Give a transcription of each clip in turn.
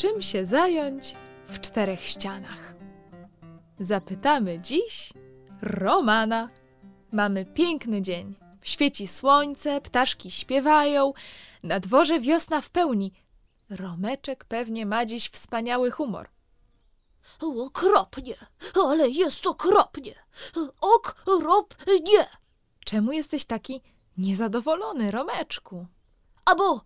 Czym się zająć w czterech ścianach? Zapytamy dziś Romana. Mamy piękny dzień. Świeci słońce, ptaszki śpiewają, na dworze wiosna w pełni. Romeczek pewnie ma dziś wspaniały humor. Okropnie, ale jest okropnie. Okropnie. Czemu jesteś taki niezadowolony, Romeczku? Albo,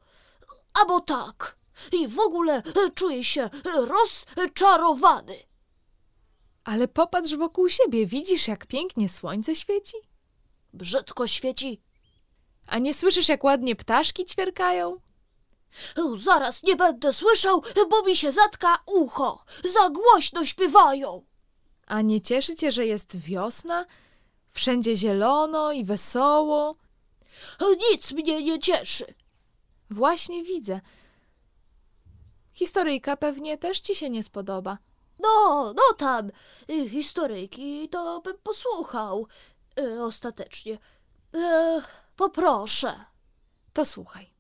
albo tak. I w ogóle czuję się rozczarowany. Ale popatrz wokół siebie, widzisz jak pięknie słońce świeci? Brzydko świeci. A nie słyszysz jak ładnie ptaszki ćwierkają? Zaraz nie będę słyszał, bo mi się zatka ucho. Za głośno śpiewają. A nie cieszy cię, że jest wiosna? Wszędzie zielono i wesoło. Nic mnie nie cieszy. Właśnie widzę. Historyjka pewnie też ci się nie spodoba. No, no tam, y, historyjki to bym posłuchał. Y, ostatecznie. E, poproszę. To słuchaj.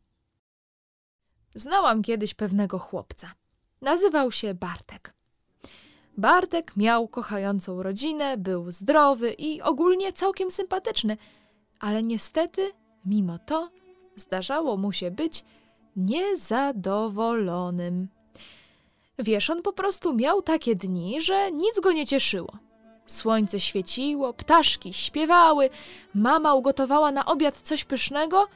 Znałam kiedyś pewnego chłopca. Nazywał się Bartek. Bartek miał kochającą rodzinę, był zdrowy i ogólnie całkiem sympatyczny, ale niestety, mimo to, zdarzało mu się być niezadowolonym. Wiesz, on po prostu miał takie dni, że nic go nie cieszyło. Słońce świeciło, ptaszki śpiewały, mama ugotowała na obiad coś pysznego,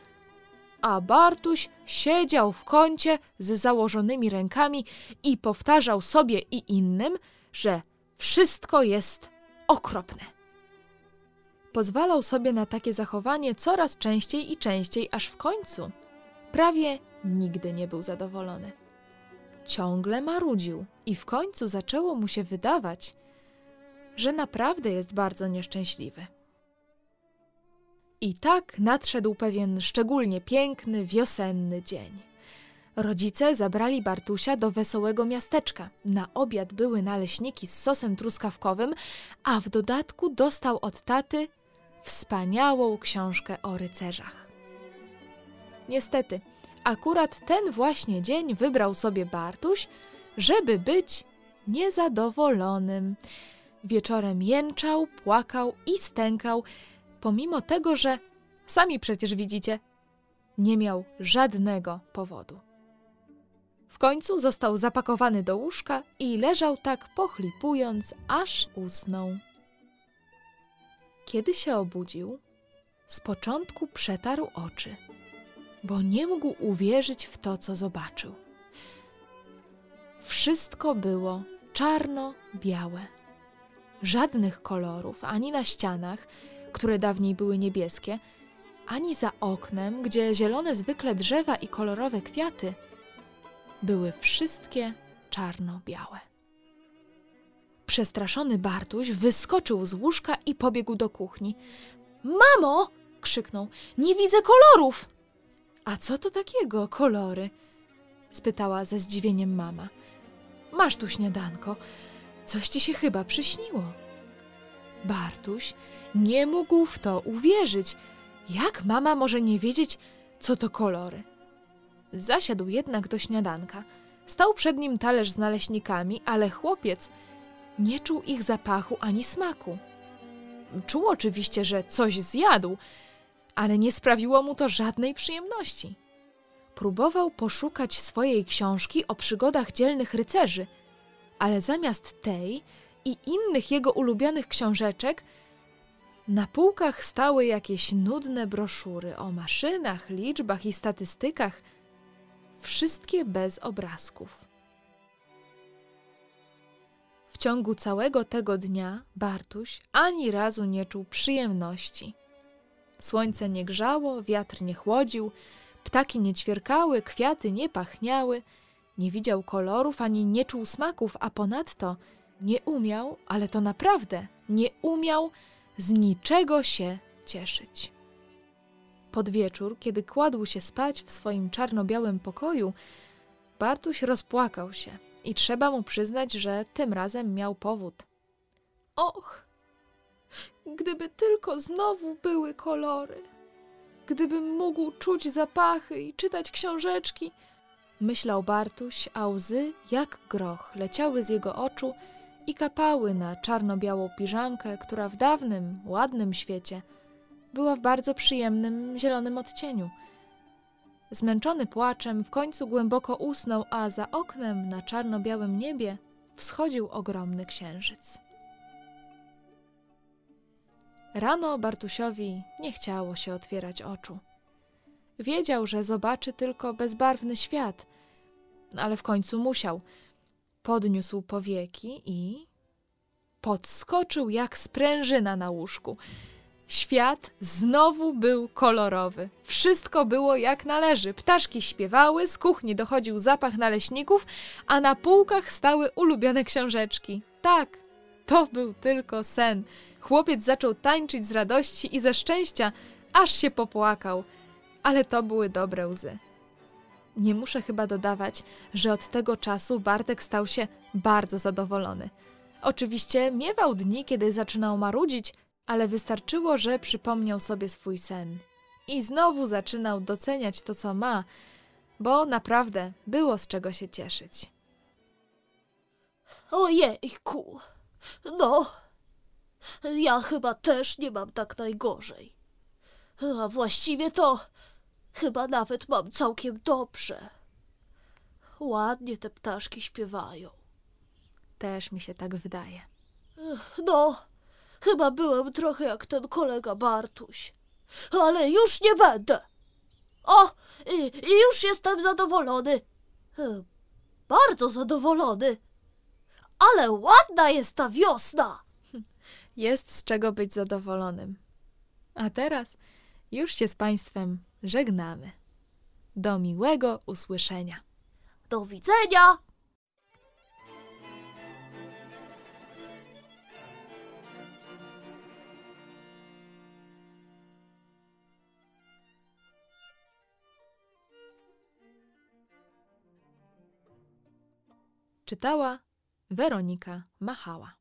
a Bartuś siedział w kącie z założonymi rękami i powtarzał sobie i innym, że wszystko jest okropne. Pozwalał sobie na takie zachowanie coraz częściej i częściej, aż w końcu prawie nigdy nie był zadowolony. Ciągle marudził i w końcu zaczęło mu się wydawać, że naprawdę jest bardzo nieszczęśliwy. I tak nadszedł pewien szczególnie piękny, wiosenny dzień. Rodzice zabrali Bartusia do wesołego miasteczka. Na obiad były naleśniki z sosem truskawkowym, a w dodatku dostał od taty wspaniałą książkę o rycerzach. Niestety, akurat ten właśnie dzień wybrał sobie Bartuś, żeby być niezadowolonym. Wieczorem jęczał, płakał i stękał, pomimo tego, że sami przecież widzicie, nie miał żadnego powodu. W końcu został zapakowany do łóżka i leżał tak pochlipując, aż usnął. Kiedy się obudził, z początku przetarł oczy, bo nie mógł uwierzyć w to, co zobaczył. Wszystko było czarno-białe. Żadnych kolorów ani na ścianach, które dawniej były niebieskie, ani za oknem, gdzie zielone zwykle drzewa i kolorowe kwiaty były wszystkie czarno-białe. Przestraszony Bartuś wyskoczył z łóżka i pobiegł do kuchni. Mamo! krzyknął. Nie widzę kolorów! A co to takiego, kolory? spytała ze zdziwieniem mama. Masz tu śniadanko. Coś ci się chyba przyśniło. Bartuś nie mógł w to uwierzyć. Jak mama może nie wiedzieć, co to kolory? Zasiadł jednak do śniadanka. Stał przed nim talerz z naleśnikami, ale chłopiec nie czuł ich zapachu ani smaku. Czuł oczywiście, że coś zjadł, ale nie sprawiło mu to żadnej przyjemności. Próbował poszukać swojej książki o przygodach dzielnych rycerzy, ale zamiast tej i innych jego ulubionych książeczek, na półkach stały jakieś nudne broszury o maszynach, liczbach i statystykach, wszystkie bez obrazków. W ciągu całego tego dnia Bartuś ani razu nie czuł przyjemności. Słońce nie grzało, wiatr nie chłodził, ptaki nie ćwierkały, kwiaty nie pachniały, nie widział kolorów ani nie czuł smaków, a ponadto nie umiał, ale to naprawdę nie umiał z niczego się cieszyć. Pod wieczór, kiedy kładł się spać w swoim czarno-białym pokoju, Bartuś rozpłakał się i trzeba mu przyznać, że tym razem miał powód. Och, gdyby tylko znowu były kolory, gdybym mógł czuć zapachy i czytać książeczki, Myślał Bartuś, a łzy, jak groch, leciały z jego oczu i kapały na czarno-białą piżamkę, która w dawnym, ładnym świecie była w bardzo przyjemnym, zielonym odcieniu. Zmęczony płaczem, w końcu głęboko usnął, a za oknem na czarno-białym niebie wschodził ogromny księżyc. Rano Bartusiowi nie chciało się otwierać oczu. Wiedział, że zobaczy tylko bezbarwny świat, ale w końcu musiał. Podniósł powieki i podskoczył jak sprężyna na łóżku. Świat znowu był kolorowy. Wszystko było jak należy. Ptaszki śpiewały, z kuchni dochodził zapach naleśników, a na półkach stały ulubione książeczki. Tak, to był tylko sen. Chłopiec zaczął tańczyć z radości i ze szczęścia, aż się popłakał. Ale to były dobre łzy. Nie muszę chyba dodawać, że od tego czasu Bartek stał się bardzo zadowolony. Oczywiście miewał dni, kiedy zaczynał marudzić, ale wystarczyło, że przypomniał sobie swój sen. I znowu zaczynał doceniać to, co ma, bo naprawdę było z czego się cieszyć. Ojejku, no, ja chyba też nie mam tak najgorzej. A właściwie to chyba nawet mam całkiem dobrze. Ładnie te ptaszki śpiewają. Też mi się tak wydaje. No, chyba byłem trochę jak ten kolega Bartuś. Ale już nie będę. O, już jestem zadowolony. E, Bardzo zadowolony. Ale ładna jest ta wiosna. Jest z czego być zadowolonym. A teraz już się z Państwem żegnamy. Do miłego usłyszenia. Do widzenia. Czytała Weronika Machała.